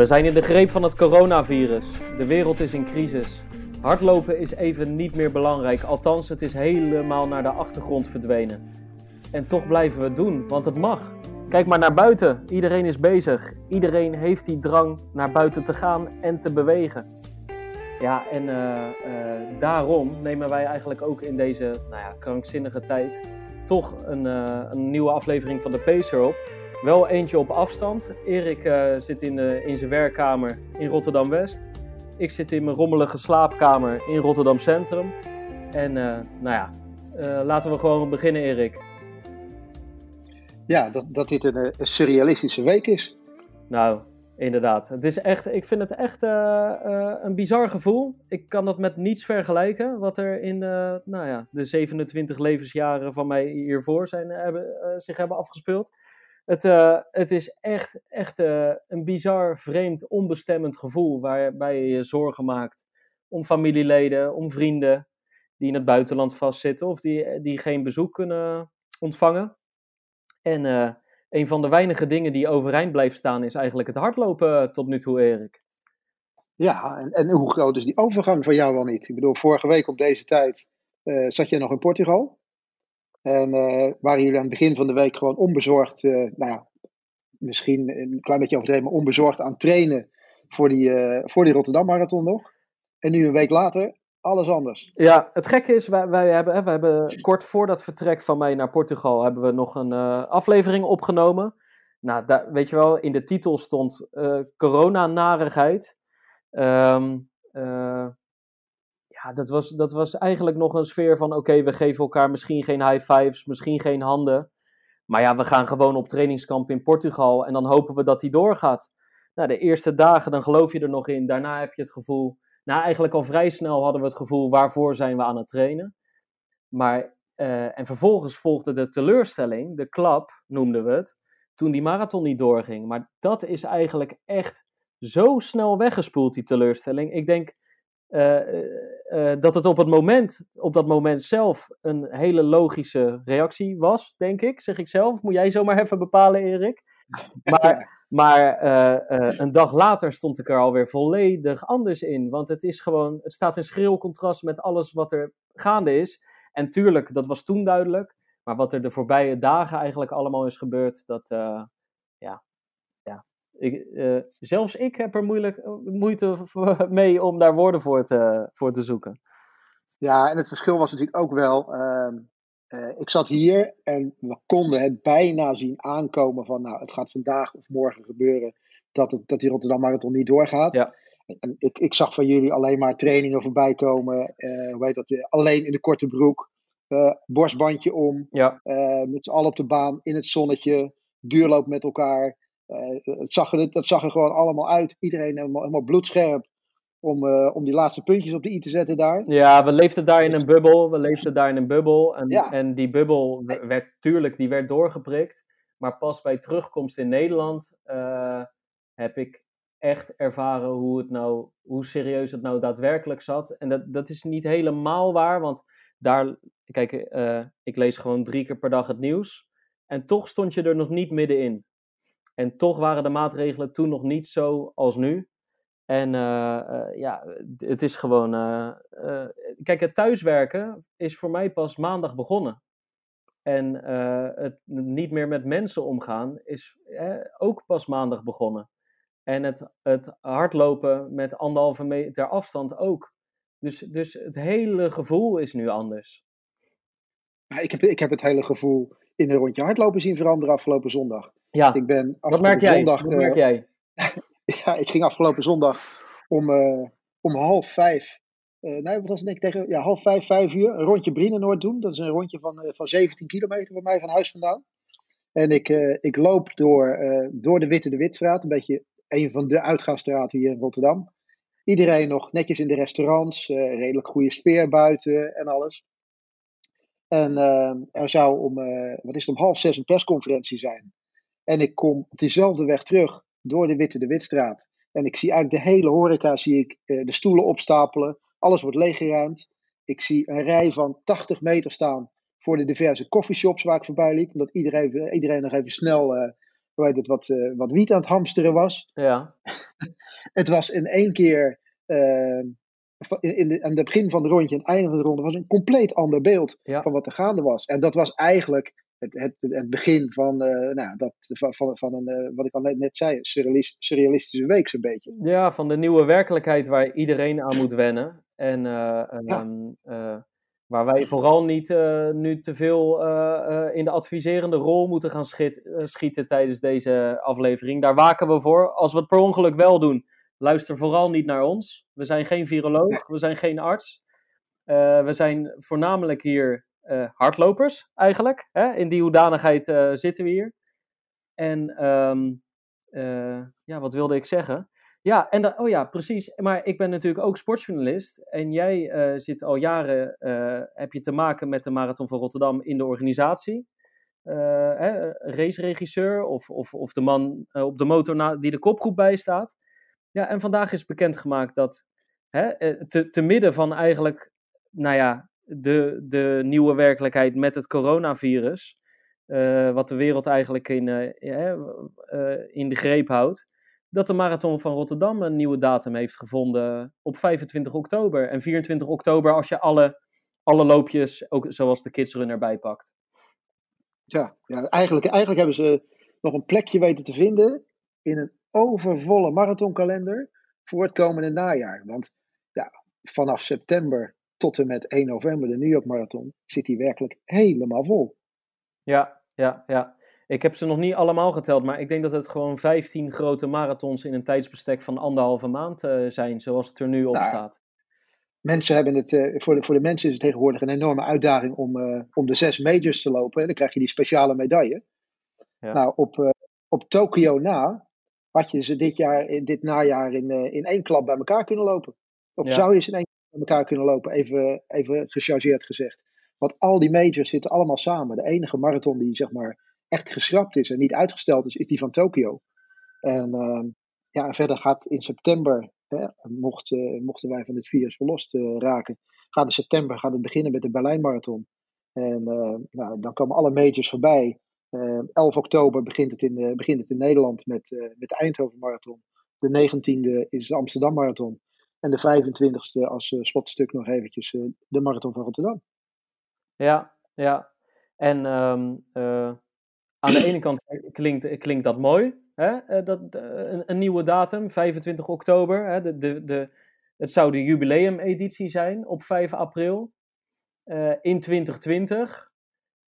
We zijn in de greep van het coronavirus. De wereld is in crisis. Hardlopen is even niet meer belangrijk, althans het is helemaal naar de achtergrond verdwenen. En toch blijven we het doen, want het mag. Kijk maar naar buiten, iedereen is bezig. Iedereen heeft die drang naar buiten te gaan en te bewegen. Ja, en uh, uh, daarom nemen wij eigenlijk ook in deze nou ja, krankzinnige tijd toch een, uh, een nieuwe aflevering van de Pacer op. Wel eentje op afstand. Erik uh, zit in, uh, in zijn werkkamer in Rotterdam-West. Ik zit in mijn rommelige slaapkamer in Rotterdam Centrum. En uh, nou ja, laten we gewoon beginnen, Erik. Ja, dat, dat dit een, een, surrealistische week is. Nou, inderdaad. Het is echt, ik vind het echt een bizar gevoel. Ik kan dat met niets vergelijken. Wat er in nou ja, de 27 levensjaren van mij hiervoor zijn, hebben, zich hebben afgespeeld. Het, uh, het is echt, echt uh, een bizar, vreemd, onbestemmend gevoel waarbij je je zorgen maakt om familieleden, om vrienden die in het buitenland vastzitten of die, die geen bezoek kunnen ontvangen. En uh, een van de weinige dingen die overeind blijft staan is eigenlijk het hardlopen tot nu toe, Erik. Ja, en, en hoe groot is die overgang van jou wel niet? Ik bedoel, vorige week op deze tijd zat je nog in Portugal. En uh, waren jullie aan het begin van de week gewoon onbezorgd, uh, nou ja, misschien een klein beetje overdreven, maar onbezorgd aan trainen voor die, uh, voor die Rotterdam Marathon nog. En nu een week later, alles anders. Ja, het gekke is, wij, hebben, wij hebben kort voor dat vertrek van mij naar Portugal, hebben we nog een aflevering opgenomen. Nou, daar, weet je wel, in de titel stond corona-narigheid. Um, ja, dat was, dat was eigenlijk nog een sfeer van: oké, we geven elkaar misschien geen high fives, misschien geen handen. Maar ja, we gaan gewoon op trainingskamp in Portugal en dan hopen we dat die doorgaat. Nou, de eerste dagen, dan geloof je er nog in. Daarna heb je het gevoel. Nou, eigenlijk al vrij snel hadden we het gevoel: waarvoor zijn we aan het trainen? Maar, uh, en vervolgens volgde de teleurstelling, de klap noemden we het, toen die marathon niet doorging. Maar dat is eigenlijk echt zo snel weggespoeld, die teleurstelling. Ik denk uh, uh, dat het op, het moment, op dat moment zelf een hele logische reactie was, denk ik. Zeg ik zelf. Moet jij zomaar even bepalen, Erik? Maar, maar uh, een dag later stond ik er alweer volledig anders in. Want het is gewoon, het staat in schril contrast met alles wat er gaande is. En tuurlijk, dat was toen duidelijk. Maar wat er de voorbije dagen eigenlijk allemaal is gebeurd, dat, ik, uh, zelfs ik heb er moeilijk, moeite mee om daar woorden voor te, voor te zoeken. Ja, en het verschil was natuurlijk ook wel. Uh, uh, ik zat hier en we konden het bijna zien aankomen van, nou, het gaat vandaag of morgen gebeuren dat, het, dat die Rotterdam Marathon niet doorgaat. Ja. En ik, ik zag van jullie alleen maar trainingen voorbij komen. hoe heet dat? Alleen in de korte broek. borstbandje om. Ja. met z'n allen op de baan in het zonnetje. Duurloop met elkaar. Uh, het zag er, dat zag er gewoon allemaal uit. Iedereen helemaal, helemaal bloedscherp om, uh, om die laatste puntjes op de i te zetten daar. Ja, we leefden daar in een bubbel. We leefden daar in een bubbel. En, ja. en die bubbel werd, tuurlijk, die werd doorgeprikt. Maar pas bij terugkomst in Nederland uh, heb ik echt ervaren hoe, het nou, hoe serieus het nou daadwerkelijk zat. En dat, dat is niet helemaal waar, want daar, kijk, ik lees gewoon drie keer per dag het nieuws. En toch stond je er nog niet middenin. En toch waren de maatregelen toen nog niet zo als nu. En uh, uh, ja, het is gewoon. Uh, kijk, het thuiswerken is voor mij pas maandag begonnen. En het niet meer met mensen omgaan is ook pas maandag begonnen. En het, het hardlopen met anderhalve meter afstand ook. Dus, dus het hele gevoel is nu anders. Ik heb, ik heb het hele gevoel in een rondje hardlopen zien veranderen afgelopen zondag. Ja, ik ben wat merk jij? Zondag, wat merk jij? ja, ik ging afgelopen zondag om, uh, om half vijf, uh, nee, wat was het ik tegen, ja, half vijf, vijf uur, een rondje Brienenoord doen. Dat is een rondje van, uh, van 17 kilometer bij mij van huis vandaan. En ik, ik loop door, door de Witte de Witstraat, een beetje een van de uitgaansstraten hier in Rotterdam. Iedereen nog netjes in de restaurants, redelijk goede sfeer buiten en alles. En er zou om, wat is het, om half zes een persconferentie zijn. En ik kom op diezelfde weg terug door de Witte de Witstraat. En ik zie eigenlijk de hele horeca, zie ik eh, de stoelen opstapelen. Alles wordt leeggeruimd. Ik zie een rij van 80 meter staan voor de diverse coffeeshops waar ik voorbij liep. Omdat iedereen, iedereen nog even snel uh, hoe heet het, wat, uh, wat wiet aan het hamsteren was. Ja. het was in één keer. In, in aan het begin van de rondje en het einde van de ronde was een compleet ander beeld van wat er gaande was. En dat was eigenlijk het, het, het begin van, uh, nou, dat, van, van, van een, uh, wat ik al net, net zei, surrealist, surrealistische week zo'n beetje. Ja, van de nieuwe werkelijkheid waar iedereen aan moet wennen. En uh, ja. waar wij vooral niet nu te veel in de adviserende rol moeten gaan schiet, schieten tijdens deze aflevering. Daar waken we voor. Als we het per ongeluk wel doen, luister vooral niet naar ons. We zijn geen viroloog, we zijn geen arts. we zijn voornamelijk hier hardlopers eigenlijk. Hè? In die hoedanigheid uh, zitten we hier. En um, uh, ja, wat wilde ik zeggen? Ja, en oh ja, precies. Maar ik ben natuurlijk ook sportjournalist. En jij zit al jaren, heb je te maken met de Marathon van Rotterdam in de organisatie. Raceregisseur of, of, of de man op de motor die de kopgroep bijstaat. Ja, en vandaag is bekendgemaakt dat hè, te, te midden van eigenlijk, nou ja, de, de nieuwe werkelijkheid met het coronavirus. Uh, wat de wereld eigenlijk in, uh, uh, in de greep houdt. Dat de Marathon van Rotterdam een nieuwe datum heeft gevonden op 25 oktober. En 24 oktober als je alle, alle loopjes, ook zoals de Kidsrun erbij pakt. Ja, ja eigenlijk, eigenlijk hebben ze nog een plekje weten te vinden in een overvolle marathonkalender voor het komende najaar. Want ja, vanaf september tot en met 1 november, de New York Marathon, zit hij werkelijk helemaal vol. Ja, ja, ja. Ik heb ze nog niet allemaal geteld, maar ik denk dat het gewoon 15 grote marathons in een tijdsbestek van anderhalve maand uh, zijn, zoals het er nu op nou, staat. Mensen hebben het, uh, voor, de, voor de mensen is het tegenwoordig een enorme uitdaging om, uh, om de zes majors te lopen. En dan krijg je die speciale medaille. Ja. Nou, op, op Tokio na had je ze dit, jaar, dit najaar in, in één klap bij elkaar kunnen lopen. Of ja. zou je ze in één met elkaar kunnen lopen, even, even gechargeerd gezegd. Want al die majors zitten allemaal samen. De enige marathon die zeg maar echt geschrapt is en niet uitgesteld is, is die van Tokio. En uh, ja, verder gaat in september, hè, mocht, uh, mochten wij van dit virus verlost uh, raken, gaat in september gaat het beginnen met de Berlijn Marathon. En eh, nou, dan komen alle majors voorbij. 11 oktober begint het in, begint in Nederland met, met de Eindhoven Marathon. De 19e is de Amsterdam Marathon. En de 25e als uh, slotstuk nog eventjes uh, de Marathon van Rotterdam. Ja, ja. En um, uh, aan de ene kant klinkt, klinkt dat mooi. Hè? Dat, een, een, nieuwe datum, 25 oktober. Hè? De, de, de, het zou de jubileumeditie zijn op 5 april in 2020.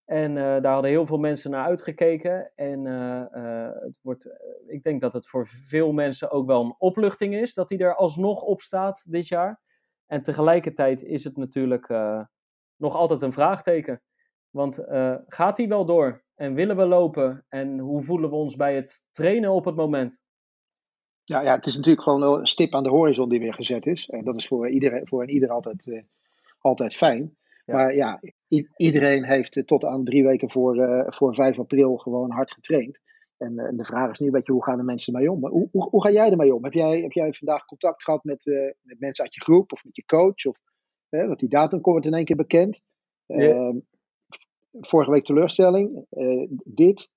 En uh, daar hadden heel veel mensen naar uitgekeken. En uh, uh, het wordt, ik denk dat het voor veel mensen ook wel een opluchting is dat hij er alsnog op staat dit jaar. En tegelijkertijd is het natuurlijk nog altijd een vraagteken. Want gaat hij wel door? En willen we lopen? En hoe voelen we ons bij het trainen op het moment? Ja, ja het is natuurlijk gewoon een stip aan de horizon die weer gezet is. En dat is voor iedereen, voor ieder altijd, altijd fijn. Maar ja, iedereen heeft tot aan drie weken voor, uh, voor 5 april gewoon hard getraind. En, uh, en, de vraag is nu een beetje, hoe gaan de mensen ermee om? Maar hoe, hoe, hoe ga jij ermee om? Heb jij, heb jij vandaag contact gehad met, uh, met mensen uit je groep of met je coach? Of, want die datum komt in één keer bekend. Ehm, vorige week teleurstelling. dit,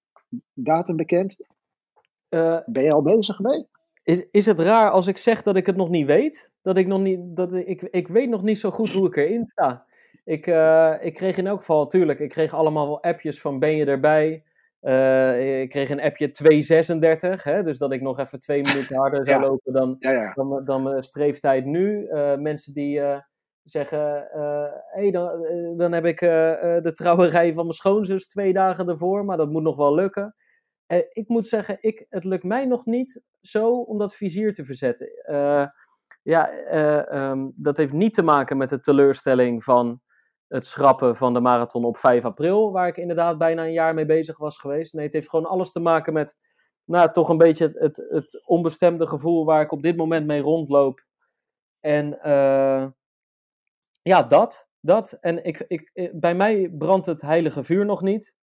datum bekend. ben je al bezig mee? Is, is het raar als ik zeg dat ik het nog niet weet? Dat ik nog niet, dat ik, ik weet nog niet zo goed hoe ik erin sta. Ik, uh, ik kreeg in elk geval, tuurlijk, ik kreeg allemaal wel appjes van ben je erbij? Uh, ik kreeg een appje 236, hè, dus dat ik nog even twee minuten harder zou ja. lopen dan, ja, ja. dan, dan mijn streeftijd nu. Uh, mensen die zeggen, hey, dan, dan heb ik de trouwerij van mijn schoonzus twee dagen ervoor, maar dat moet nog wel lukken. ik moet zeggen, ik, het lukt mij nog niet zo om dat vizier te verzetten. ja, um, dat heeft niet te maken met de teleurstelling van het schrappen van de marathon op 5 april, waar ik inderdaad bijna een jaar mee bezig was geweest. Nee, het heeft gewoon alles te maken met, nou, toch een beetje het, het, onbestemde gevoel waar ik op dit moment mee rondloop. En uh, ja, dat. dat. En ik, ik, bij mij brandt het heilige vuur nog niet.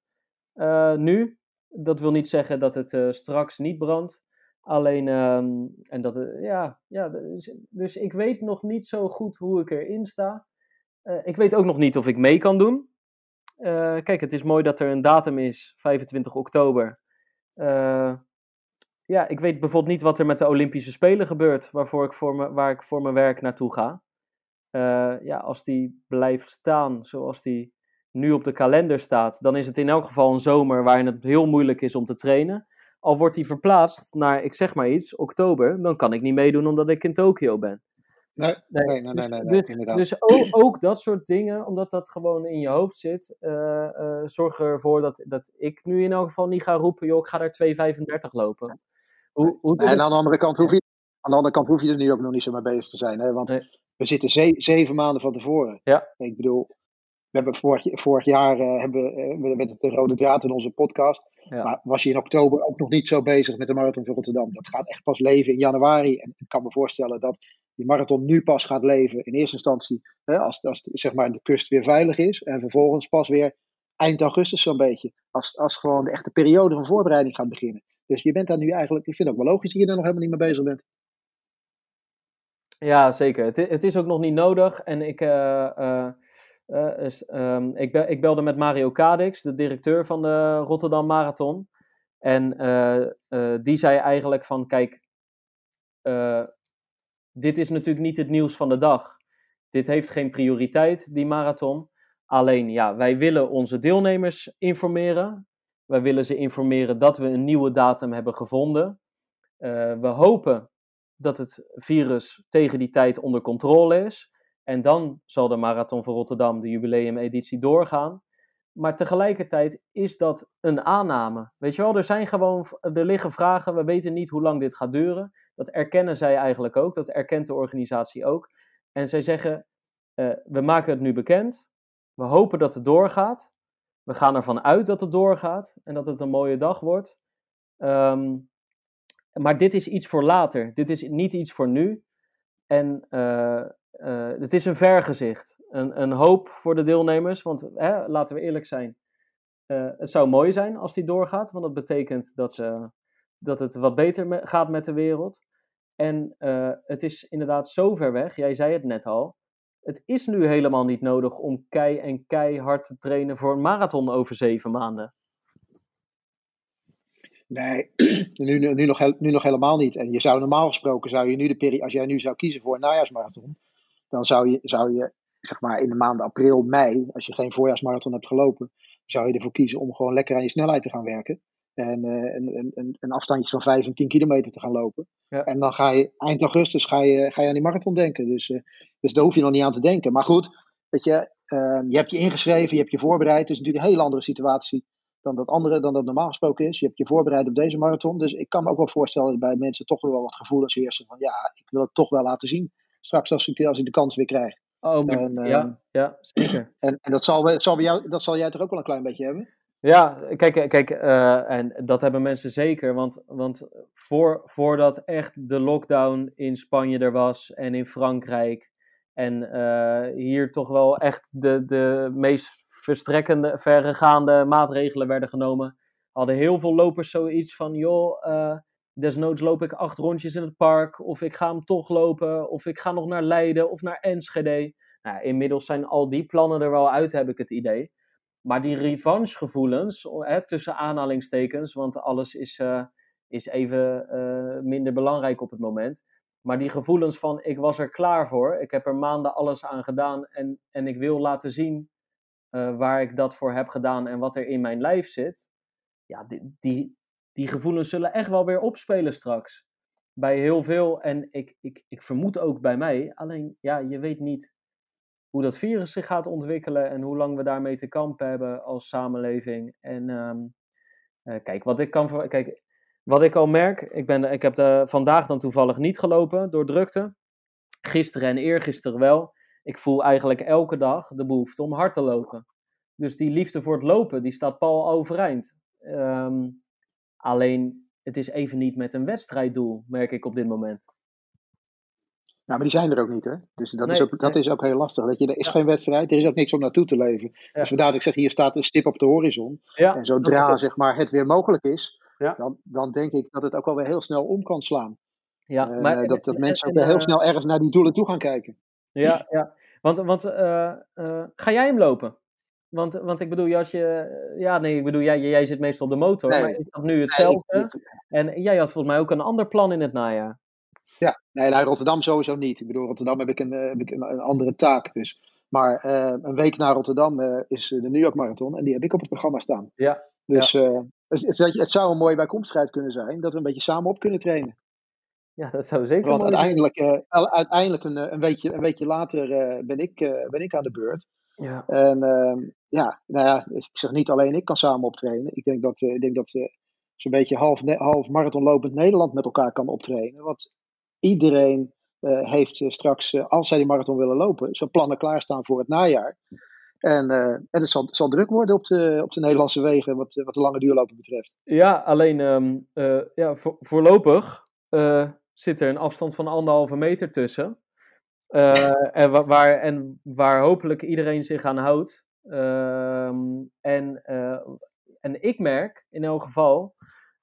Uh, nu. Dat wil niet zeggen dat het straks niet brandt. Alleen, um, en dat, ja, ja dus, dus ik weet nog niet zo goed hoe ik erin sta. Uh, ik weet ook nog niet of ik mee kan doen. Uh, kijk, het is mooi dat er een datum is, 25 oktober. Uh, ja, ik weet bijvoorbeeld niet wat er met de Olympische Spelen gebeurt, waarvoor ik voor me, waar ik voor mijn werk naartoe ga. Ja, als die blijft staan zoals die nu op de kalender staat, dan is het in elk geval een zomer waarin het heel moeilijk is om te trainen. Al wordt die verplaatst naar, ik zeg maar iets, oktober, dan kan ik niet meedoen omdat ik in Tokio ben. Nee, nee, nee, nee, dus, nee, dus. Dus ook, ook, dat soort dingen, omdat dat gewoon in je hoofd zit, uh, uh, zorg ervoor dat, dat ik nu in elk geval niet ga roepen, joh, ik ga daar 2,35 lopen. Hoe, hoe en aan de, andere kant hoef je, aan de andere kant hoef je er nu ook nog niet zo mee bezig te zijn, hè? want we zitten ze zeven maanden van tevoren. Ja. Ik bedoel, we hebben vorig, vorig jaar uh, hebben, uh, met het rode draad in onze podcast. Ja. Maar was je in oktober ook nog niet zo bezig met de marathon van Rotterdam? Dat gaat echt pas leven in januari. En ik kan me voorstellen dat die marathon nu pas gaat leven in eerste instantie. Hè, als als zeg maar, de kust weer veilig is. En vervolgens pas weer eind augustus zo'n beetje. Als, als gewoon de echte periode van voorbereiding gaat beginnen. Dus je bent daar nu eigenlijk, ik vind het ook wel logisch dat je daar nog helemaal niet mee bezig bent. Ja, zeker. Het, het is ook nog niet nodig. En ik, uh, uh, uh, is, um, ik, be ik, belde met Mario Kadix, de directeur van de Rotterdam Marathon. En die zei eigenlijk van, kijk, dit is natuurlijk niet het nieuws van de dag. Dit heeft geen prioriteit, die marathon. Alleen, ja, wij willen onze deelnemers informeren. Wij willen ze informeren dat we een nieuwe datum hebben gevonden. Uh, we hopen dat het virus tegen die tijd onder controle is. En dan zal de Marathon van Rotterdam, de jubileumeditie, doorgaan. Maar tegelijkertijd is dat een aanname. Weet je wel, er zijn gewoon, er liggen vragen. We weten niet hoe lang dit gaat duren. Dat erkennen zij eigenlijk ook. Dat erkent de organisatie ook. En zij zeggen: uh, we maken het nu bekend. We hopen dat het doorgaat. We gaan ervan uit dat het doorgaat en dat het een mooie dag wordt. Um, maar dit is iets voor later. Dit is niet iets voor nu. En uh, uh, het is een vergezicht. Een, een hoop voor de deelnemers. Want hè, laten we eerlijk zijn. Uh, het zou mooi zijn als die doorgaat. Want dat betekent dat, dat het wat beter gaat met de wereld. En het is inderdaad zo ver weg. Jij zei het net al. Het is nu helemaal niet nodig om kei en keihard te trainen voor een marathon over zeven maanden. Nee, nu, nu, nog, nu nog helemaal niet. En je zou normaal gesproken, zou je nu de periode, als jij nu zou kiezen voor een najaarsmarathon, dan zou je, zou je zeg maar in de maanden april, mei, als je geen voorjaarsmarathon hebt gelopen, zou je ervoor kiezen om gewoon lekker aan je snelheid te gaan werken. En uh, een, een, een afstandje van 5 en 10 kilometer te gaan lopen. Ja. En dan ga je eind augustus ga je, ga je aan die marathon denken. Dus, uh, dus daar hoef je nog niet aan te denken. Maar goed, weet je, uh, je hebt je ingeschreven, je hebt je voorbereid. Het is natuurlijk een hele andere situatie dan dat andere, dan dat normaal gesproken is. Je hebt je voorbereid op deze marathon. Dus ik kan me ook wel voorstellen dat bij mensen toch wel wat gevoelens heersen van ja, ik wil het toch wel laten zien. Straks als ik, als ik de kans weer krijg. Oh, maar, en, ja, ja, zeker. En, en dat, zal, zal bij jou, dat zal jij toch ook wel een klein beetje hebben? Ja, kijk, kijk uh, en dat hebben mensen zeker. Want, want voor, voordat echt de lockdown in Spanje er was en in Frankrijk. En uh, hier toch wel echt de, de meest verstrekkende, verregaande maatregelen werden genomen. Hadden heel veel lopers zoiets van: joh, uh, desnoods loop ik acht rondjes in het park. Of ik ga hem toch lopen. Of ik ga nog naar Leiden of naar Enschede. Nou, inmiddels zijn al die plannen er wel uit, heb ik het idee. Maar die revanchegevoelens, hè, tussen aanhalingstekens, want alles is, uh, is even uh, minder belangrijk op het moment. Maar die gevoelens van ik was er klaar voor, ik heb er maanden alles aan gedaan en, en ik wil laten zien uh, waar ik dat voor heb gedaan en wat er in mijn lijf zit. Ja, die, die, die gevoelens zullen echt wel weer opspelen straks. Bij heel veel en ik, ik, ik vermoed ook bij mij. Alleen ja, je weet niet hoe dat virus zich gaat ontwikkelen en hoe lang we daarmee te kampen hebben als samenleving. En um, uh, kijk, wat ik kan. Kijk, wat ik al merk, ik, ben, ik heb de, vandaag dan toevallig niet gelopen door drukte. Gisteren en eergisteren wel. Ik voel eigenlijk elke dag de behoefte om hard te lopen. Dus die liefde voor het lopen, die staat pal overeind. Um, alleen, het is even niet met een wedstrijddoel, merk ik op dit moment. Nou, maar die zijn er ook niet, hè? Dus dat, nee, is, ook, dat nee. is ook heel lastig. Dat je, er is ja. geen wedstrijd, er is ook niks om naartoe te leven. Ja. Dus vandaar dat ik zeg, hier staat een stip op de horizon. Ja, en zodra zeg maar, het weer mogelijk is, dan, dan denk ik dat het ook wel weer heel snel om kan slaan. Ja, uh, maar, dat, dat en, mensen ook weer heel snel ergens naar die doelen toe gaan kijken. Ja, ja. want, want uh, uh, ga jij hem lopen? Want, want ik bedoel, als je. Ja, nee, ik bedoel, jij, jij zit meestal op de motor. maar is dat nu hetzelfde? en jij had volgens mij ook een ander plan in het najaar. Ja, nee, naar Rotterdam sowieso niet. Ik bedoel, Rotterdam heb ik een, heb ik een, een andere taak. Dus. Maar uh, een week na Rotterdam uh, is de New York Marathon. En die heb ik op het programma staan. Ja. Dus ja. Uh, het, het, zou een mooie bijkomstigheid kunnen zijn. Dat we een beetje samen op kunnen trainen. Ja, dat zou zeker Want uiteindelijk, uiteindelijk een, een, weekje, een weekje later ben, ik, ben ik aan de beurt. Ja. En ehm, ja, nou ja, ik zeg niet alleen ik kan samen optrainen. Ik denk dat, ik denk dat zo'n beetje half, half marathonlopend Nederland met elkaar kan optrainen. Want iedereen uh, heeft uh, straks, uh, als zij die marathon willen lopen, zijn plannen klaarstaan voor het najaar. En, en het zal, zal, druk worden op de, op de Nederlandse wegen wat, wat de lange duurlopen betreft. Ja, alleen um, ja, voor, voorlopig zit er een afstand van anderhalve meter tussen. en, waar, waar, en waar hopelijk iedereen zich aan houdt. Ehm, en, en ik merk in elk geval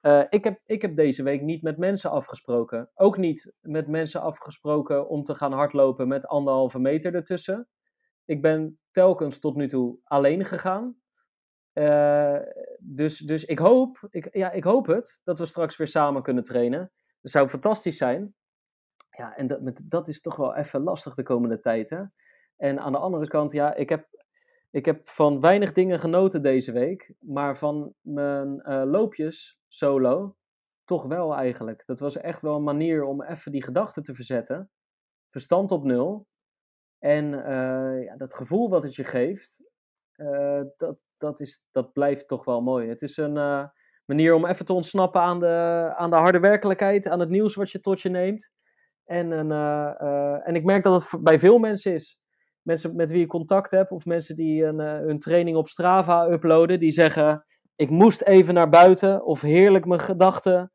uh, ik, heb, ik heb deze week niet met mensen afgesproken. Ook niet met mensen afgesproken om te gaan hardlopen met anderhalve meter ertussen. Ik ben telkens tot nu toe alleen gegaan. Uh, dus, dus ik hoop, ik, ja, ik hoop het, dat we straks weer samen kunnen trainen. Dat zou fantastisch zijn. Ja, en dat, dat is toch wel even lastig de komende tijd. Hè? En aan de andere kant, ja, ik heb, ik heb van weinig dingen genoten deze week. Maar van mijn uh, loopjes solo, toch wel eigenlijk. Dat was echt wel een manier om even die gedachten te verzetten. Verstand op nul. En uh, ja, dat gevoel wat het je geeft, uh, dat, dat, is, dat blijft toch wel mooi. Het is een uh, manier om even te ontsnappen aan de, aan de harde werkelijkheid, aan het nieuws wat je tot je neemt. En, en ik merk dat het bij veel mensen is. Mensen met wie ik contact heb, of mensen die een, hun training op Strava uploaden, die zeggen: ik moest even naar buiten of heerlijk mijn gedachten,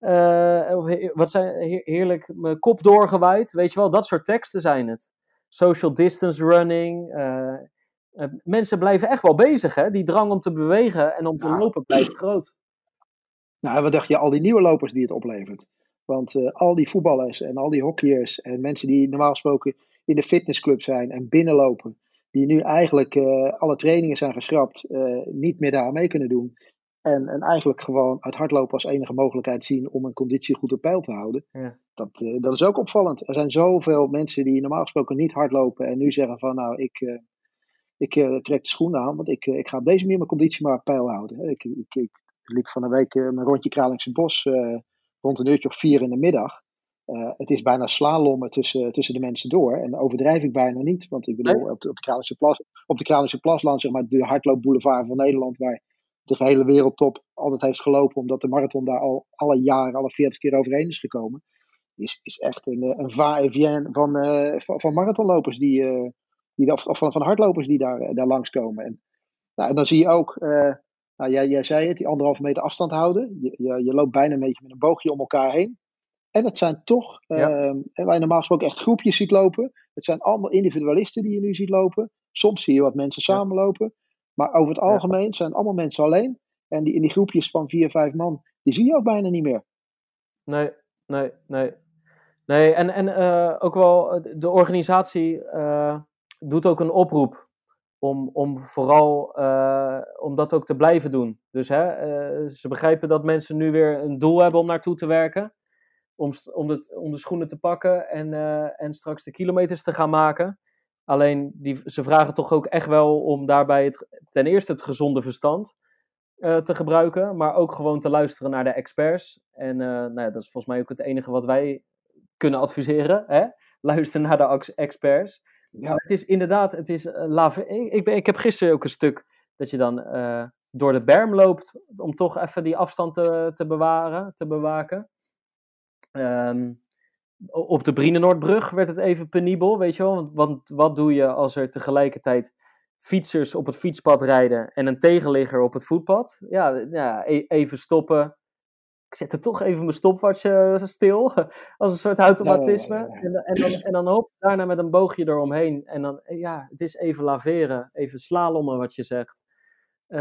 uh, of wat zijn, heerlijk mijn kop doorgewaaid. Weet je wel, dat soort teksten zijn het. Social distance running. Uh, uh, mensen blijven echt wel bezig, hè? Die drang om te bewegen en om te lopen blijft groot. Nou, wat dacht je, al die nieuwe lopers die het oplevert? Want al die voetballers en al die hockeyers en mensen die normaal gesproken in de fitnessclub zijn en binnenlopen, die nu eigenlijk uh, alle trainingen zijn geschrapt, uh, niet meer daar mee kunnen doen. En, en eigenlijk gewoon uit hardlopen als enige mogelijkheid zien om een conditie goed op peil te houden. Ja. Dat, uh, dat is ook opvallend. Er zijn zoveel mensen die normaal gesproken niet hardlopen en nu zeggen van nou, ik, ik trek de schoenen aan, want ik, ik ga op deze manier mijn conditie maar op peil houden. Ik, ik, ik liep van een week mijn rondje Kralingse Bos rond een uurtje of vier in de middag. Uh, het is bijna slalommen tussen, tussen de mensen door. En overdrijf ik bijna niet. Want ik bedoel, op, de, op, de Kralische Plas, op de Kralische Plasland, zeg maar, de hardloopboulevard van Nederland, waar de hele wereldtop altijd heeft gelopen, omdat de marathon daar al alle jaren, alle 40 keer overheen is gekomen. Is, is echt een, een va-et-vient van, uh, van, van, marathonlopers die, uh, die of, of van, van hardlopers die daar, daar langskomen. En, nou, en dan zie je ook, nou, jij, jij zei het, die anderhalve meter afstand houden. Je, je, je loopt bijna een beetje met een boogje om elkaar heen. En het zijn toch, ja. uh, waar je normaal gesproken echt groepjes ziet lopen. Het zijn allemaal individualisten die je nu ziet lopen. Soms zie je wat mensen samenlopen. Maar over het algemeen ja. zijn allemaal mensen alleen. En die, in die groepjes van vier, vijf man, die zie je ook bijna niet meer. Nee, nee, nee. Nee, en, en uh, ook wel, de organisatie uh, doet ook een oproep om, om vooral uh, om dat ook te blijven doen. Dus hè, ze begrijpen dat mensen nu weer een doel hebben om naartoe te werken om, om, het, om de schoenen te pakken en, uh, en straks de kilometers te gaan maken. Alleen die, ze vragen toch ook echt wel om daarbij het, ten eerste het gezonde verstand uh, te gebruiken, maar ook gewoon te luisteren naar de experts. En uh, nou ja, dat is volgens mij ook het enige wat wij kunnen adviseren. Hè? Luister naar de experts. Ja. Maar het is inderdaad, het is lave. Ik, ik, heb gisteren ook een stuk dat je dan door de berm loopt om toch even die afstand te, te bewaren, te bewaken. Um, op de Brienenoordbrug werd het even penibel, weet je wel. Want, want, wat doe je als er tegelijkertijd fietsers op het fietspad rijden en een tegenligger op het voetpad? Ja, ja e even stoppen. Ik zet er toch even mijn stopwatch uh, stil, als een soort automatisme. Ja, ja, en, en, dan, en dan hoop daarna met een boogje eromheen. En dan, ja, het is even laveren, even slalommen wat je zegt. Uh,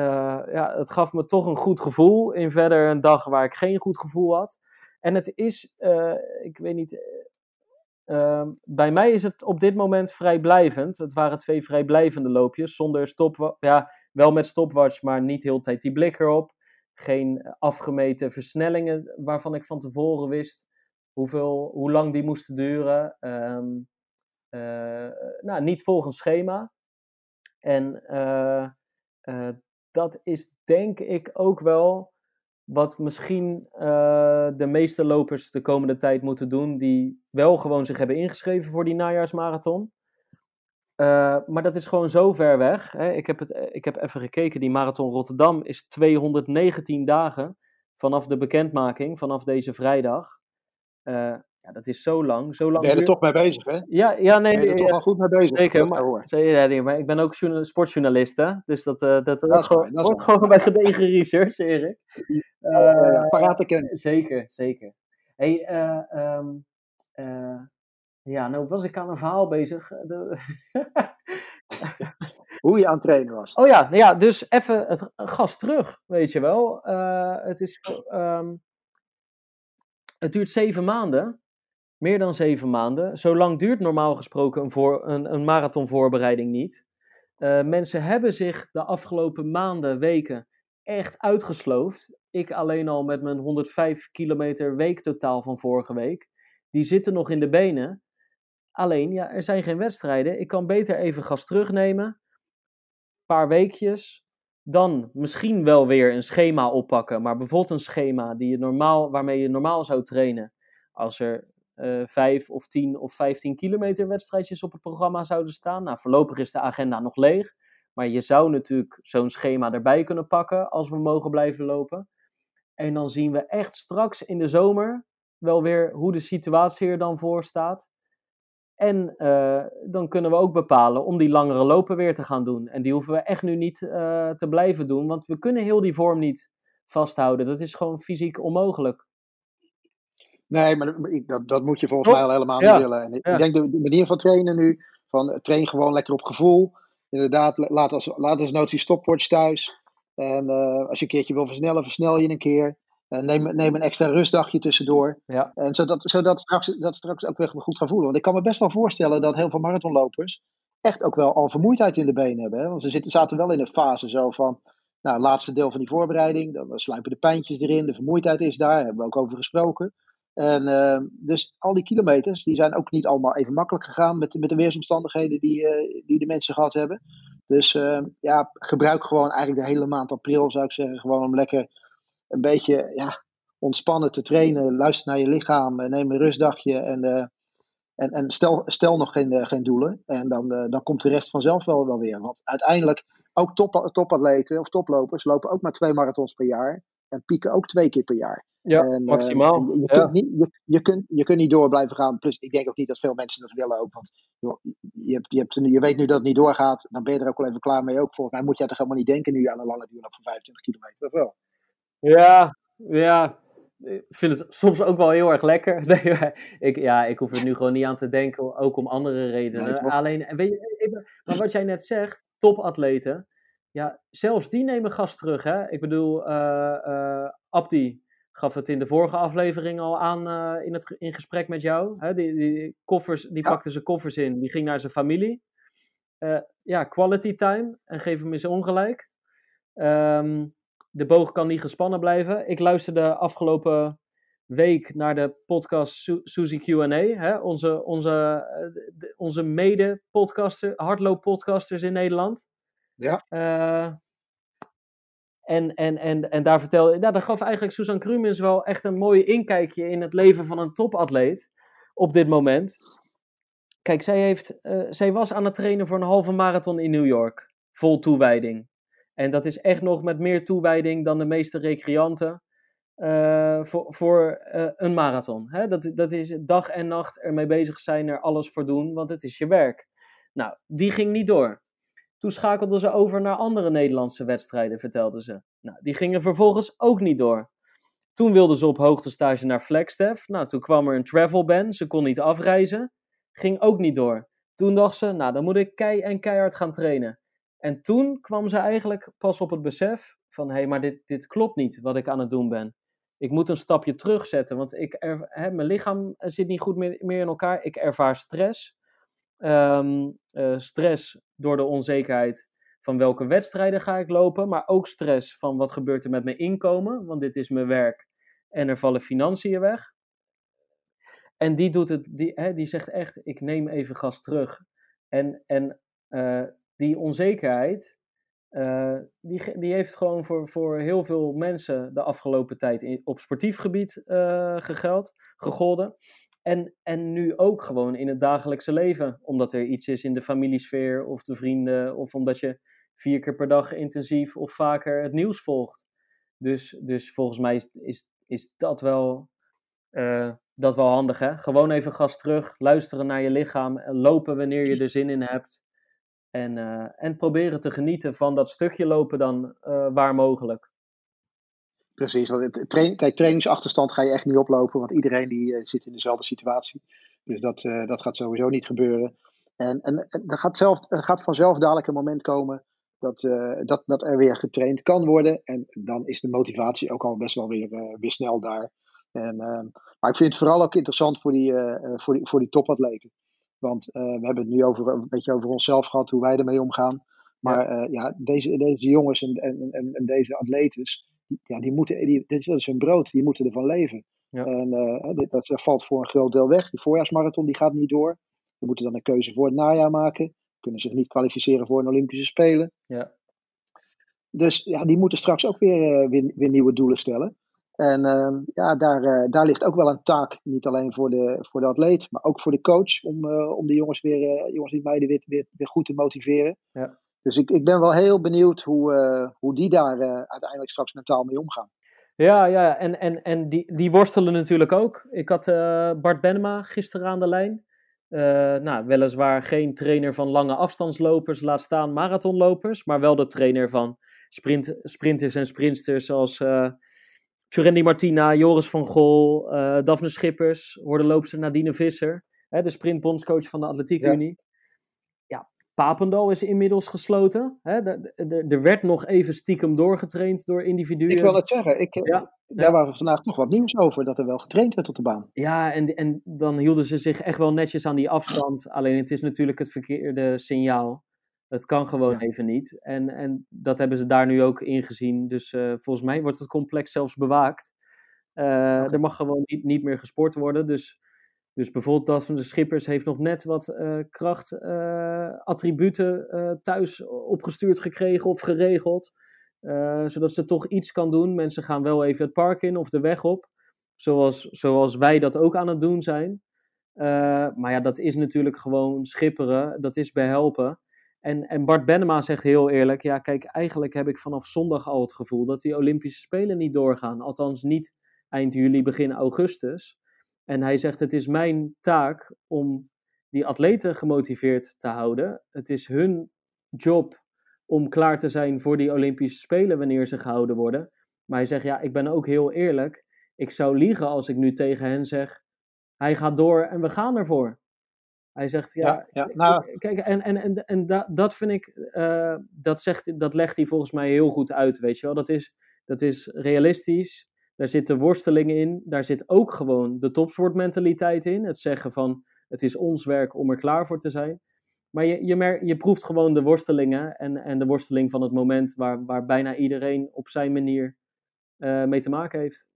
ja, het gaf me toch een goed gevoel in verder een dag waar ik geen goed gevoel had. En het is, uh, ik weet niet, Ehm, bij mij is het op dit moment vrijblijvend. Het waren twee vrijblijvende loopjes, zonder stop, ja, wel met stopwatch, maar niet heel tijd die blik erop. Geen afgemeten versnellingen waarvan ik van tevoren wist hoeveel, hoe lang die moesten duren. Ehm, eh, nou, niet volgens schema. En dat is denk ik ook wel wat misschien uh, de meeste lopers de komende tijd moeten doen, die wel gewoon zich hebben ingeschreven voor die najaarsmarathon. Uh, maar dat is gewoon zo ver weg. Hè. Ik, heb het, ik heb even gekeken, die marathon Rotterdam is 219 dagen vanaf de bekendmaking, vanaf deze vrijdag. Ja, dat is zo lang. Zo lang ben je er toch mee bezig, hè? Ja, ja nee. Ben je er toch wel goed mee bezig? Zeker, maar, zeker, maar ik ben ook sportjournalist, hè? Dus dat, uh, dat, wordt, gewoon, gewoon bij gedegen research, Erik. Ja, parate kennis. Zeker, zeker. hey, um, ja, nou was ik aan een verhaal bezig. Hoe je aan het trainen was. Oh ja, nou ja dus even het gas terug, weet je wel. het is... Um, het duurt zeven maanden meer dan zeven maanden. Zo lang duurt normaal gesproken een, voor, een, een marathonvoorbereiding niet. Uh, mensen hebben zich de afgelopen maanden, weken echt uitgesloofd. Ik alleen al met mijn 105 kilometer week totaal van vorige week. Die zitten nog in de benen. Alleen, ja, er zijn geen wedstrijden. Ik kan beter even gas terugnemen. Een paar weekjes. Dan misschien wel weer een schema oppakken. Maar bijvoorbeeld een schema die je normaal, waarmee je normaal zou trainen. Als er vijf of tien of vijftien kilometer wedstrijdjes op het programma zouden staan. Nou, voorlopig is de agenda nog leeg. Maar je zou natuurlijk zo'n schema erbij kunnen pakken als we mogen blijven lopen. En dan zien we echt straks in de zomer wel weer hoe de situatie er dan voor staat. En uh, dan kunnen we ook bepalen om die langere lopen weer te gaan doen. En die hoeven we echt nu niet uh, te blijven doen, want we kunnen heel die vorm niet vasthouden. Dat is gewoon fysiek onmogelijk. Nee, maar dat, dat moet je volgens mij al helemaal niet willen. En ik denk de, de, manier van trainen nu, van train gewoon lekker op gevoel. Inderdaad, laat als, laat als nood die stopwatch thuis. En uh, als je een keertje wil versnellen, versnel je een keer. Uh, neem, neem een extra rustdagje tussendoor. Ja. En zodat, zodat straks, dat straks ook weer goed gaan voelen. Want ik kan me best wel voorstellen dat heel veel marathonlopers echt ook wel al vermoeidheid in de benen hebben. Hè? Want ze zitten, zaten wel in een fase zo van, nou, laatste deel van die voorbereiding. Dan sluipen de pijntjes erin, de vermoeidheid is daar, daar hebben we ook over gesproken. En uh, dus al die kilometers, die zijn ook niet allemaal even makkelijk gegaan met, met de weersomstandigheden die, uh, die de mensen gehad hebben. Dus uh, ja, gebruik gewoon eigenlijk de hele maand april, zou ik zeggen, gewoon om lekker een beetje ja, ontspannen te trainen. Luister naar je lichaam, neem een rustdagje en, en, en stel, stel nog geen, geen doelen. En dan, dan komt de rest vanzelf wel, wel weer. Want uiteindelijk, ook top, topatleten of toplopers lopen ook maar twee marathons per jaar. En pieken ook twee keer per jaar. Ja, en, maximaal. Je, je, ja. Kunt niet, je, je, kunt, je kunt niet door blijven gaan. Plus, ik denk ook niet dat veel mensen dat willen ook. Want joh, je, hebt, je, hebt, je weet nu dat het niet doorgaat. Dan ben je er ook wel even klaar mee. Ook volgens mij moet je toch helemaal niet denken nu aan een lange duurloop van 25 kilometer. Of wel? Ja, ja. Ik vind het soms ook wel heel erg lekker. Nee, ik, ja, ik hoef er nu gewoon niet aan te denken. Ook om andere redenen. Nee, Alleen, weet je, maar wat jij net zegt, topatleten. Ja, zelfs die nemen gas terug. Hè? Ik bedoel, uh, uh, Abdi gaf het in de vorige aflevering al aan uh, in, het, in gesprek met jou. Hè? Die, die, koffers, die ja. pakte zijn koffers in, die ging naar zijn familie. Ja, quality time. En geef hem eens ongelijk. Um, de boog kan niet gespannen blijven. Ik luisterde afgelopen week naar de podcast Su Suzy Q&A. Onze, onze, onze mede-podcaster, hardloop-podcasters in Nederland. Ja. Uh, en, en, en, en daar vertelde, nou, daar gaf eigenlijk Susan Krumens wel echt een mooi inkijkje in het leven van een topatleet op dit moment. Kijk, zij, heeft, uh, zij was aan het trainen voor een halve marathon in New York. Vol toewijding. En dat is echt nog met meer toewijding dan de meeste recreanten uh, voor, voor een marathon. Hè? Dat, dat is dag en nacht ermee bezig zijn, er alles voor doen, want het is je werk. Nou, die ging niet door. Toen schakelde ze over naar andere Nederlandse wedstrijden, vertelde ze. Nou, die gingen vervolgens ook niet door. Toen wilde ze op hoogtestage naar Flagstaff. Nou, toen kwam er een travel ban. Ze kon niet afreizen. Ging ook niet door. Toen dacht ze, nou, dan moet ik kei en keihard gaan trainen. En toen kwam ze eigenlijk pas op het besef van, hé, hey, maar dit, dit klopt niet wat ik aan het doen ben. ik moet een stapje terugzetten, want ik hè, mijn lichaam zit niet goed meer in elkaar. Ik ervaar stress. Ehm, eh, stress door de onzekerheid van welke wedstrijden ga ik lopen, maar ook stress van wat gebeurt er met mijn inkomen, want dit is mijn werk en er vallen financiën weg. En die, doet het, die, hè, die zegt echt, ik neem even gas terug. En, en uh, die onzekerheid, uh, die, die heeft gewoon voor, voor heel veel mensen de afgelopen tijd in, op sportief gebied gegeld, gegolden. En, en nu ook gewoon in het dagelijkse leven. Omdat er iets is in de familiesfeer of de vrienden. Of omdat je vier keer per dag intensief of vaker het nieuws volgt. Dus, dus volgens mij is, is, is dat, wel, uh, dat wel handig. Hè? Gewoon even gas terug. Luisteren naar je lichaam. Lopen wanneer je er zin in hebt. En, uh, en proberen te genieten van dat stukje lopen dan uh, waar mogelijk. Precies, want het train, kijk, trainingsachterstand ga je echt niet oplopen, want iedereen die uh, zit in dezelfde situatie. Dus dat, uh, dat gaat sowieso niet gebeuren. En, en, en er, gaat zelf, er gaat vanzelf dadelijk een moment komen dat, uh, dat, dat er weer getraind kan worden. En dan is de motivatie ook al best wel weer, weer snel daar. En, maar ik vind het vooral ook interessant voor die, voor die, voor die topatleten. Want we hebben het nu over, een beetje over onszelf gehad, hoe wij ermee omgaan. Maar ja, ja deze, deze jongens en, en, en, en deze atletes, ja, die moeten, die, dit is hun brood, die moeten ervan leven. Ja. En uh, dit, dat valt voor een groot deel weg. Die voorjaarsmarathon die gaat niet door. We moeten dan een keuze voor het najaar maken. Kunnen zich niet kwalificeren voor een Olympische Spelen. Ja. Dus ja, die moeten straks ook weer, uh, weer, weer, nieuwe doelen stellen. En uh, ja, daar, uh, daar ligt ook wel een taak, niet alleen voor de, voor de atleet, maar ook voor de coach, om, om de jongens, weer, jongens die meiden weer, weer, weer goed te motiveren. Ja. Dus ik, ik ben wel heel benieuwd hoe, uh, hoe die daar uh, uiteindelijk straks mentaal mee omgaan. Ja, ja en, en, en die, die worstelen natuurlijk ook. Ik had uh, Bart Benema gisteren aan de lijn. nou, weliswaar geen trainer van lange afstandslopers, laat staan marathonlopers, maar wel de trainer van sprint, sprinters en sprinters zoals uh, Martina, Joris van Gol, Daphne Schippers, hoorde loopster Nadine Visser, hè, de sprintbondscoach van de Atletiek Unie. Papendal is inmiddels gesloten. Hè? Er werd nog even stiekem doorgetraind door individuen. Ik wil het zeggen, ik, ja, daar ja. waren vandaag toch wat nieuws over, dat er wel getraind werd op de baan. Ja, en, en dan hielden ze zich echt wel netjes aan die afstand. Alleen het is natuurlijk het verkeerde signaal. Het kan gewoon ja. even niet. En, en dat hebben ze daar nu ook ingezien. Dus uh, volgens mij wordt het complex zelfs bewaakt. Uh, okay. Er mag gewoon niet, niet meer gesport worden. Dus dus bijvoorbeeld dat van de Schippers heeft nog net wat uh, krachtattributen uh, thuis opgestuurd gekregen of geregeld. Zodat ze toch iets kan doen. Mensen gaan wel even het park in of de weg op. Zoals, zoals wij dat ook aan het doen zijn. maar ja, dat is natuurlijk gewoon schipperen. Dat is behelpen. En, en Bart Benema zegt heel eerlijk: ja, kijk, eigenlijk heb ik vanaf zondag al het gevoel dat die Olympische Spelen niet doorgaan. Althans, niet eind juli, begin augustus. En hij zegt: Het is mijn taak om die atleten gemotiveerd te houden. Het is hun job om klaar te zijn voor die Olympische Spelen wanneer ze gehouden worden. Maar hij zegt: Ja, ik ben ook heel eerlijk. Ik zou liegen als ik nu tegen hen zeg: Hij gaat door en we gaan ervoor. Hij zegt, ja, ja, ja nou... kijk, en, en, en, en da, dat vind ik, uh, dat, zegt, dat legt hij volgens mij heel goed uit, weet je wel. Dat is, dat is realistisch, daar zit de worsteling in. Daar zit ook gewoon de topsportmentaliteit in. Het zeggen van het is ons werk om er klaar voor te zijn. Maar je, je, mer je proeft gewoon de worstelingen en, en de worsteling van het moment waar, waar bijna iedereen op zijn manier uh, mee te maken heeft.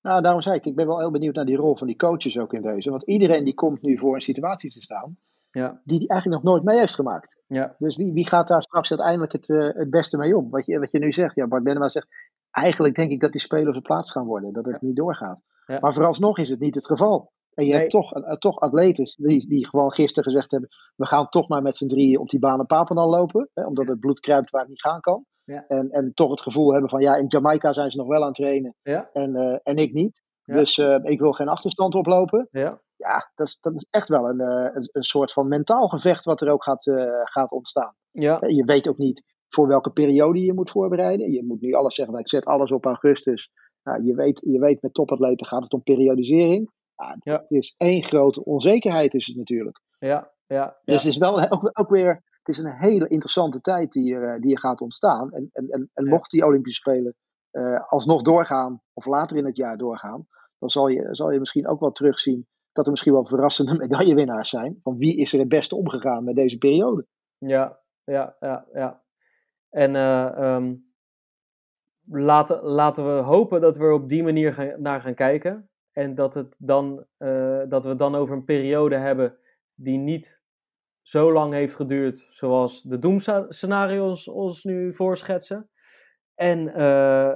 Nou, daarom zei ik, ik ben wel heel benieuwd naar die rol van die coaches ook in deze. Want iedereen die komt nu voor een situatie te staan, ja. die hij eigenlijk nog nooit mee heeft gemaakt. Ja. Dus wie, wie gaat daar straks uiteindelijk het, uh, het beste mee om? Wat je, wat je nu zegt, ja, Bart Benema zegt, eigenlijk denk ik dat die spelers verplaatst gaan worden, dat het ja. niet doorgaat. Ja. Maar vooralsnog is het niet het geval. En je Nee. hebt toch, uh, toch atletes die, die gewoon gisteren gezegd hebben, we gaan toch maar met z'n drieën op die baan in Papendal lopen, hè, omdat het bloed kruipt waar het niet gaan kan. Ja. En, en toch het gevoel hebben van, ja, in Jamaica zijn ze nog wel aan het trainen en, uh, en ik niet. Dus uh, ik wil geen achterstand oplopen. ja, Ja, dat is, dat is echt wel een, een, een soort van mentaal gevecht wat er ook gaat, gaat ontstaan. ja, Je weet ook niet voor welke periode je moet voorbereiden. Je moet nu alles zeggen, ik zet alles op augustus. Nou, je, weet, je weet met topatleten gaat het om periodisering. Ja, Ja. Het is één grote onzekerheid is het natuurlijk. ja, ja. Dus het is wel ook, ook weer het is een hele interessante tijd die er, eh, die er gaat ontstaan. En, en, en, mocht die Olympische Spelen alsnog doorgaan, of later in het jaar doorgaan, dan zal je, zal je misschien ook wel terugzien dat er misschien wel verrassende medaillewinnaars zijn. Van wie is er het beste omgegaan met deze periode? Ja, ja, ja, ja. En uh, laten, laten we hopen dat we er op die manier naar gaan kijken. En dat, het dan, uh, dat we dan over een periode hebben die niet zo lang heeft geduurd zoals de doemscenario's ons nu voorschetsen. En uh,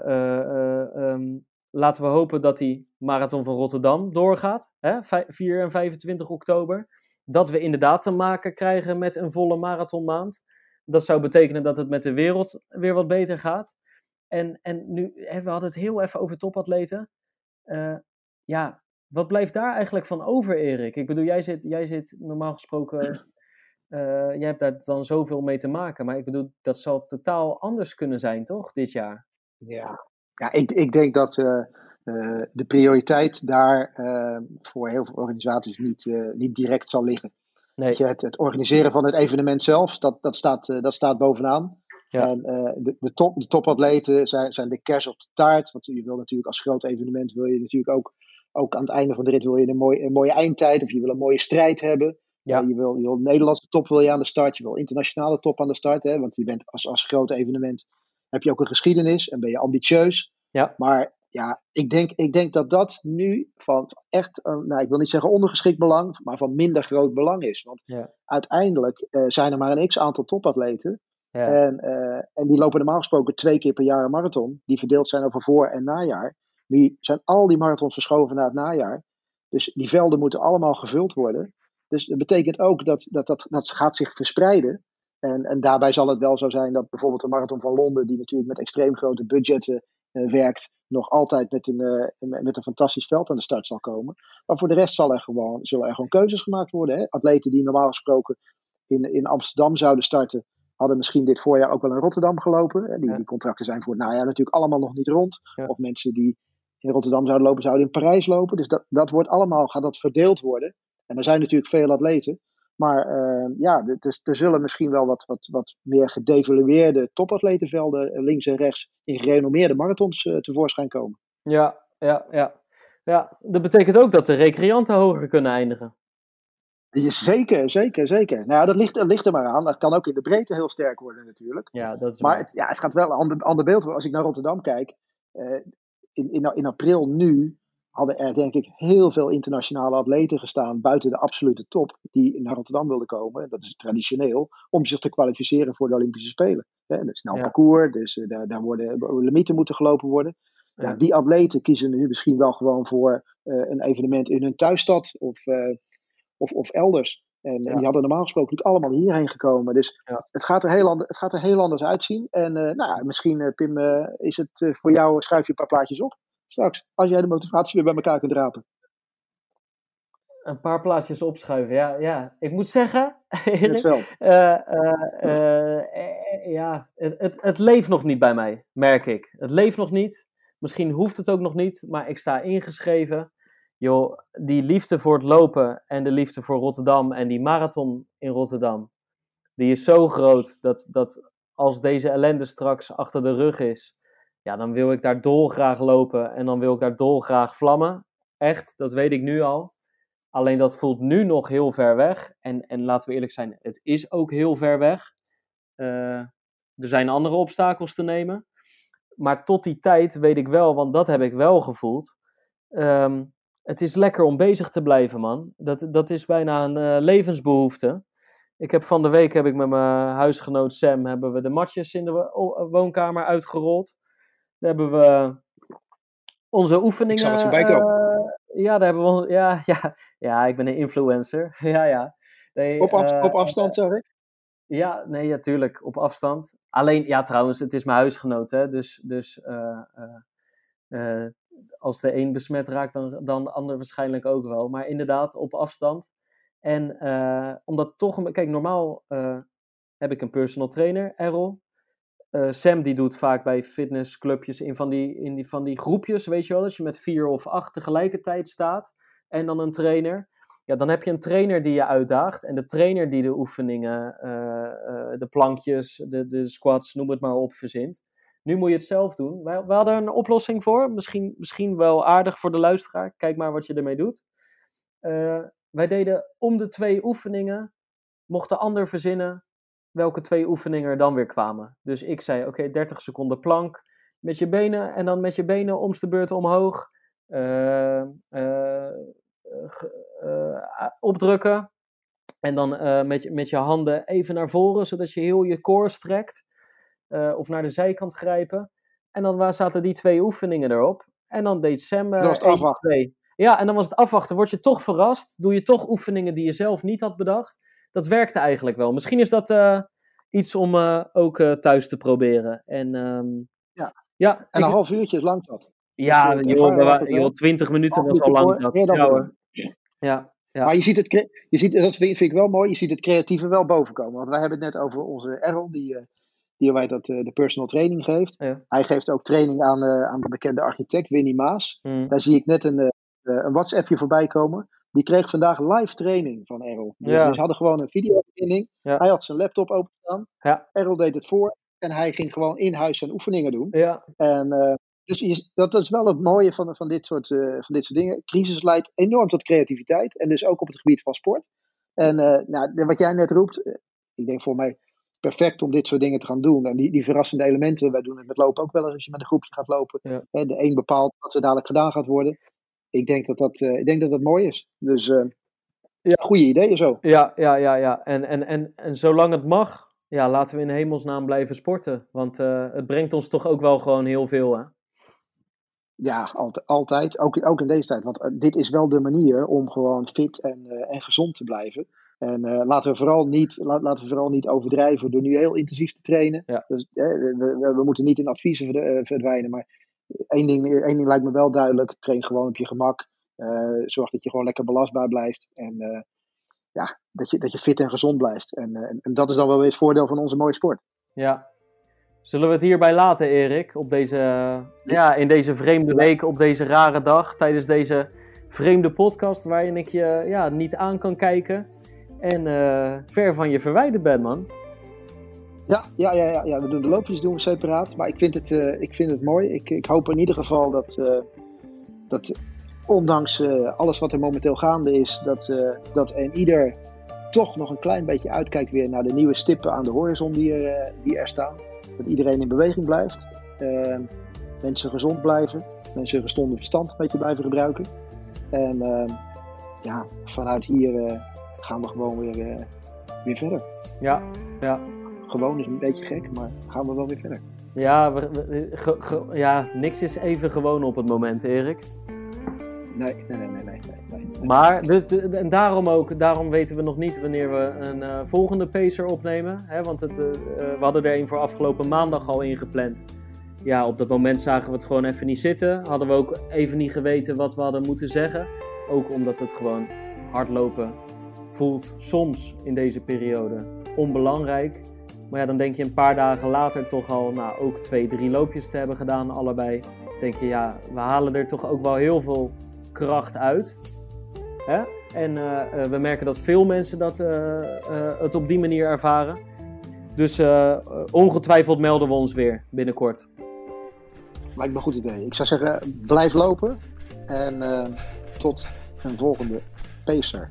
um, laten we hopen dat die marathon van Rotterdam doorgaat, hè, 4 en 25 oktober. Dat we inderdaad te maken krijgen met een volle marathonmaand. Dat zou betekenen dat het met de wereld weer wat beter gaat. En, en nu, hè, we hadden het heel even over topatleten. Uh, ja, wat blijft daar eigenlijk van over, Erik? Ik bedoel, jij zit, jij zit normaal gesproken. Uh, jij hebt daar dan zoveel mee te maken. Maar ik bedoel, dat zal totaal anders kunnen zijn, toch, dit jaar? Ja, ja, ik, ik denk dat uh, de prioriteit daar voor heel veel organisaties niet, niet direct zal liggen. Nee. Je, het, het, organiseren van het evenement zelf, dat, dat, staat, dat staat bovenaan. Ja. En de, de, top, de topatleten zijn, zijn de kers op de taart. Want je wil natuurlijk als groot evenement wil je natuurlijk ook, ook aan het einde van de rit wil je een, mooi, een mooie eindtijd of je wil een mooie strijd hebben. Ja. je, wil, je wil Nederlandse top wil je aan de start, je wil internationale top aan de start. Hè, want je bent als, als groot evenement heb je ook een geschiedenis en ben je ambitieus. Ja. Maar ja, ik denk, ik denk dat dat nu van echt, nou, ik wil niet zeggen ondergeschikt belang, maar van minder groot belang is. Want ja. uiteindelijk uh, zijn er maar een x aantal topatleten. Ja. En, uh, en die lopen normaal gesproken twee keer per jaar een marathon, die verdeeld zijn over voor- en najaar. Nu zijn al die marathons verschoven naar het najaar. Dus die velden moeten allemaal gevuld worden. Dus dat betekent ook dat dat, dat, dat gaat zich verspreiden. En, en daarbij zal het wel zo zijn dat bijvoorbeeld de Marathon van Londen, die natuurlijk met extreem grote budgetten werkt, nog altijd met een, uh, met een fantastisch veld aan de start zal komen. Maar voor de rest zal er gewoon, zullen er gewoon keuzes gemaakt worden. Hè? Atleten die normaal gesproken in, in Amsterdam zouden starten, hadden misschien dit voorjaar ook wel in Rotterdam gelopen. Hè? Die, die contracten zijn voor het najaar natuurlijk allemaal nog niet rond. Ja. Of mensen die in Rotterdam zouden lopen, zouden in Parijs lopen. Dus dat, dat wordt allemaal, gaat dat verdeeld worden. En er zijn natuurlijk veel atleten. Maar uh, ja, dus, er zullen misschien wel wat, wat, wat meer gedevalueerde topatletenvelden links en rechts in gerenommeerde marathons uh, tevoorschijn komen. Ja, ja, ja. Ja, dat betekent ook dat de recreanten hoger kunnen eindigen. Zeker, zeker, zeker. Nou ja, dat ligt, dat ligt er maar aan. Dat kan ook in de breedte heel sterk worden natuurlijk. Ja, dat is maar het, ja, het gaat wel een ander, ander beeld worden. Als ik naar Rotterdam kijk, uh, in, in, in april nu hadden er denk ik heel veel internationale atleten gestaan buiten de absolute top die naar Rotterdam wilden komen. Dat is traditioneel om zich te kwalificeren voor de Olympische Spelen. Hè, een snel ja. parcours, dus uh, daar, daar worden limieten moeten gelopen worden. Ja. Ja, die atleten kiezen nu misschien wel gewoon voor uh, een evenement in hun thuisstad of, uh, of, of elders. En, en, die hadden normaal gesproken niet allemaal hierheen gekomen. Dus het, gaat er heel het gaat er heel anders uitzien. En nou, misschien, Pim, is het voor jou, schrijf je een paar plaatjes op straks, als jij de motivatie weer bij elkaar kunt rapen. Een paar plaatsjes opschuiven, ja. ja. Ik moet zeggen, eerlijk, wel. Uh, uh, uh, ja, het, het, het leeft nog niet bij mij, merk ik. Het leeft nog niet. Misschien hoeft het ook nog niet, maar ik sta ingeschreven. Joh, die liefde voor het lopen en de liefde voor Rotterdam en die marathon in Rotterdam, die is zo groot dat, dat als deze ellende straks achter de rug is, ja, dan wil ik daar dolgraag lopen en dan wil ik daar dolgraag vlammen. Echt, dat weet ik nu al. Alleen dat voelt nu nog heel ver weg. En, en laten we eerlijk zijn, het is ook heel ver weg. Uh, er zijn andere obstakels te nemen. Maar tot die tijd weet ik wel, want dat heb ik wel gevoeld. Um, het is lekker om bezig te blijven, man. Dat, dat is bijna een uh, levensbehoefte. Ik heb van de week heb ik met mijn huisgenoot Sam hebben we de matjes in de woonkamer uitgerold. Daar hebben we onze oefeningen. Ik zal voorbij komen. Uh, ja, daar hebben we. Ja, ja, ja, ik ben een influencer. ja, ja. Nee, op, af, uh, op afstand, zeg ik? Ja, nee, natuurlijk, op afstand. Alleen, ja, trouwens, het is mijn huisgenoot, hè, dus, dus uh, als de een besmet raakt, dan, dan de ander waarschijnlijk ook wel. Maar inderdaad, op afstand. En omdat toch, kijk, normaal heb ik een personal trainer, Errol. Uh, Sam die doet vaak bij fitnessclubjes in van die, in die, van die groepjes, weet je wel, als je met vier of acht tegelijkertijd staat en dan een trainer. Ja, dan heb je een trainer die je uitdaagt en de trainer die de oefeningen, uh, uh, de plankjes, de, de squats, noem het maar op, verzint. Nu moet je het zelf doen. We, we hadden een oplossing voor. Misschien, misschien wel aardig voor de luisteraar. Kijk maar wat je ermee doet. Wij deden om de twee oefeningen. Mocht de ander verzinnen welke twee oefeningen er dan weer kwamen. Dus ik zei: Oké, 30 seconden plank. Met je benen en dan met je benen om de beurt omhoog. Uh, uh, opdrukken. En dan met, je, met je handen even naar voren, zodat je heel je core strekt. of naar de zijkant grijpen. En dan zaten die twee oefeningen erop. En dan deed Sam uh, was het twee. Ja, en dan was het afwachten. Word je toch verrast? Doe je toch oefeningen die je zelf niet had bedacht? Dat werkte eigenlijk wel. Misschien is dat uh, iets om uh, ook uh, thuis te proberen. En, um, ja. ja. En een half uurtje is lang dat. Ja, dus, joh, joh, 20 minuten was al lang dat. Ja, ja, ja. Maar je ziet, het, je ziet, dat vind ik wel mooi, je ziet het creatieve wel bovenkomen. Want wij hebben het net over onze Errol, die, die wij dat, de personal training geeft. Ja. Hij geeft ook training aan, aan de bekende architect Winnie Maas. Mm. Daar zie ik net een, een WhatsAppje voorbij komen. Die kreeg vandaag live training van Errol. Dus ze hadden gewoon een videoverbinding. Ja. Hij had zijn laptop openstaan. Ja. Errol deed het voor. En hij ging gewoon in huis zijn oefeningen doen. Ja. En uh, dus dat, dat, is wel het mooie van, van, dit soort, uh, van dit soort dingen. Crisis leidt enorm tot creativiteit. En dus ook op het gebied van sport. En uh, nou, wat jij net roept. ik denk voor mij perfect om dit soort dingen te gaan doen. En die, die verrassende elementen. Wij doen het met lopen ook wel eens als je met een groepje gaat lopen. Ja. De een bepaalt wat er dadelijk gedaan gaat worden ik denk dat dat, uh, ik denk dat dat mooi is. Dus uh, ja. goede ideeën zo. Ja, ja, ja, ja. En, en, en, en zolang het mag, ja, laten we in hemelsnaam blijven sporten. Want uh, het brengt ons toch ook wel gewoon heel veel, hè? Ja, altijd. altijd. Ook, ook in deze tijd. Want dit is wel de manier om gewoon fit en, en gezond te blijven. En laten, we vooral niet, la, laten we vooral niet overdrijven door nu heel intensief te trainen. Ja. Dus, we, we, we, moeten niet in adviezen verdwijnen, maar één ding, één ding lijkt me wel duidelijk. Train gewoon op je gemak. Uh, zorg dat je gewoon lekker belastbaar blijft. En uh, ja, dat je, dat je fit en gezond blijft. En, uh, en dat is dan wel weer het voordeel van onze mooie sport. Ja. Zullen we het hierbij laten, Erik? Op deze, ja, in deze vreemde week, op deze rare dag, tijdens deze vreemde podcast waarin ik je ja, niet aan kan kijken en ver van je verwijderd ben, man. Ja, ja, ja, ja, ja, we doen de loopjes doen we separaat. Maar ik vind het, uh, ik vind het mooi. Ik, ik hoop in ieder geval dat, uh, dat ondanks uh, alles wat er momenteel gaande is, dat, dat en ieder toch nog een klein beetje uitkijkt weer naar de nieuwe stippen aan de horizon die er, die er staan. Dat iedereen in beweging blijft. mensen gezond blijven. Mensen gezonde verstand een beetje blijven gebruiken. En ja, vanuit hier gaan we gewoon weer, weer verder. Ja, ja gewoon is een beetje gek, maar gaan we wel weer verder. Ja, we, we, ge, ge, ja niks is even gewoon op het moment, Erik. Nee, nee, nee, nee, nee. nee, nee. Maar, de, en daarom ook, daarom weten we nog niet wanneer we een uh, volgende pacer opnemen. Hè, want het, uh, we hadden er een voor afgelopen maandag al ingepland. Ja, op dat moment zagen we het gewoon even niet zitten. Hadden we ook even niet geweten wat we hadden moeten zeggen. Ook omdat het gewoon hardlopen voelt soms in deze periode onbelangrijk. Maar ja, dan denk je een paar dagen later toch al, nou, ook twee, drie loopjes te hebben gedaan, allebei. Denk je, ja, we halen er toch ook wel heel veel kracht uit. Hè? En uh, uh, we merken dat veel mensen dat, uh, het op die manier ervaren. Dus ongetwijfeld melden we ons weer binnenkort. Lijkt me een goed idee. Ik zou zeggen, blijf lopen. En tot een volgende pacer.